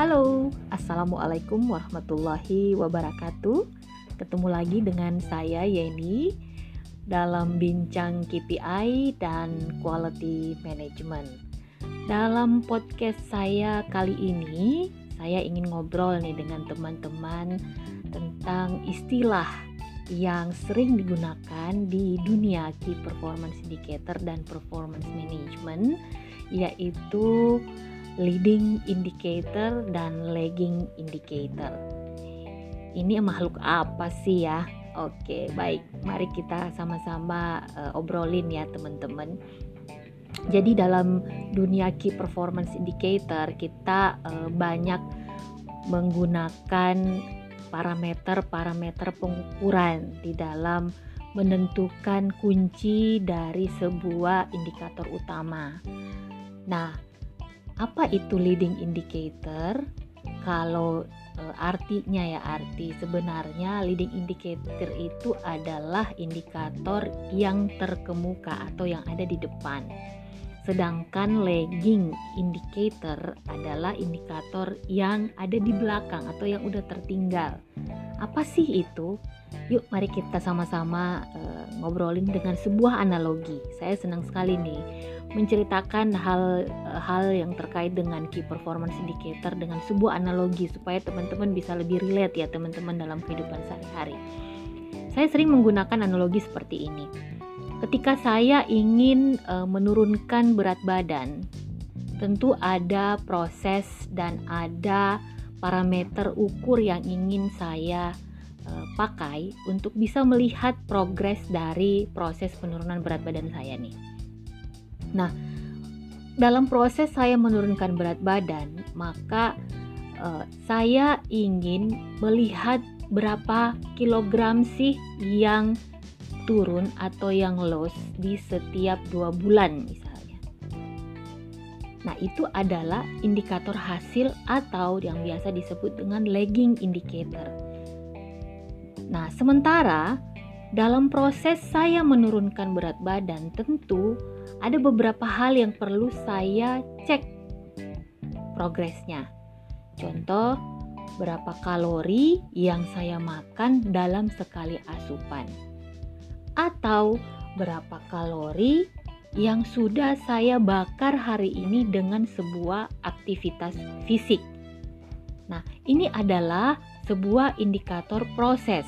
Halo, Assalamualaikum warahmatullahi wabarakatuh. Ketemu lagi dengan saya Yeni Dalam bincang KPI dan Quality Management. Dalam podcast saya kali ini Saya ingin ngobrol nih dengan teman-teman Tentang istilah yang sering digunakan di dunia Key Performance Indicator dan Performance Management Yaitu leading indicator dan lagging indicator. Ini makhluk apa sih ya? Oke, baik. Mari kita sama-sama uh, obrolin ya, teman-teman. Jadi dalam dunia key performance indicator kita uh, banyak menggunakan parameter-parameter pengukuran di dalam menentukan kunci dari sebuah indikator utama. Nah, apa itu leading indicator? Kalau e, artinya ya arti sebenarnya leading indicator itu adalah indikator yang terkemuka atau yang ada di depan. Sedangkan lagging indicator adalah indikator yang ada di belakang atau yang udah tertinggal. Apa sih itu? Yuk mari kita sama-sama uh, ngobrolin dengan sebuah analogi. Saya senang sekali nih menceritakan hal hal yang terkait dengan key performance indicator dengan sebuah analogi supaya teman-teman bisa lebih relate ya teman-teman dalam kehidupan sehari-hari. Saya sering menggunakan analogi seperti ini. Ketika saya ingin uh, menurunkan berat badan, tentu ada proses dan ada parameter ukur yang ingin saya uh, pakai untuk bisa melihat progres dari proses penurunan berat badan saya nih. Nah, dalam proses saya menurunkan berat badan, maka uh, saya ingin melihat berapa kilogram sih yang turun atau yang loss di setiap dua bulan misalnya. Nah itu adalah indikator hasil atau yang biasa disebut dengan lagging indicator. Nah sementara dalam proses saya menurunkan berat badan, tentu ada beberapa hal yang perlu saya cek progresnya. Contoh, berapa kalori yang saya makan dalam sekali asupan, atau berapa kalori yang sudah saya bakar hari ini dengan sebuah aktivitas fisik. Nah, ini adalah sebuah indikator proses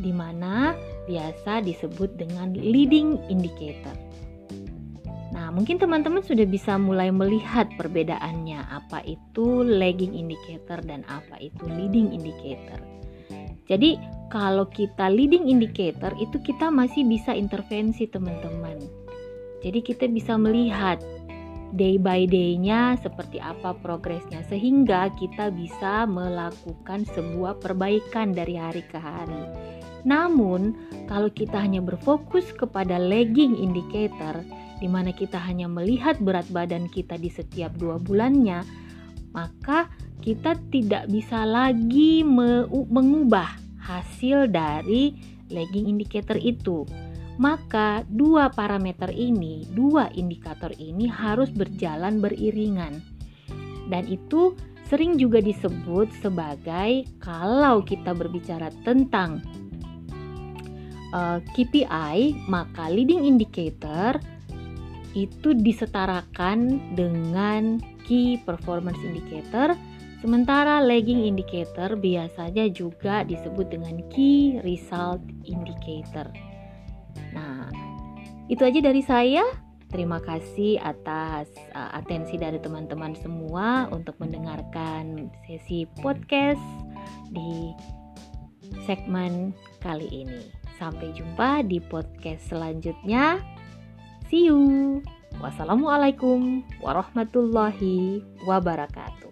di mana biasa disebut dengan leading indicator. Nah, mungkin teman-teman sudah bisa mulai melihat perbedaannya, apa itu lagging indicator dan apa itu leading indicator. Jadi, kalau kita leading indicator itu kita masih bisa intervensi, teman-teman. Jadi, kita bisa melihat day by day-nya seperti apa progresnya sehingga kita bisa melakukan sebuah perbaikan dari hari ke hari. Namun, kalau kita hanya berfokus kepada lagging indicator, di mana kita hanya melihat berat badan kita di setiap dua bulannya, maka kita tidak bisa lagi mengubah hasil dari lagging indicator itu. Maka dua parameter ini, dua indikator ini harus berjalan beriringan. Dan itu sering juga disebut sebagai kalau kita berbicara tentang uh, eh, KPI, maka leading indicator itu disetarakan dengan key performance indicator, sementara lagging indicator biasanya juga disebut dengan key result indicator. Nah, itu aja dari saya. Terima kasih atas uh, atensi dari teman-teman semua untuk mendengarkan sesi podcast di segmen kali ini. Sampai jumpa di podcast selanjutnya. See you. Wassalamualaikum warahmatullahi wabarakatuh.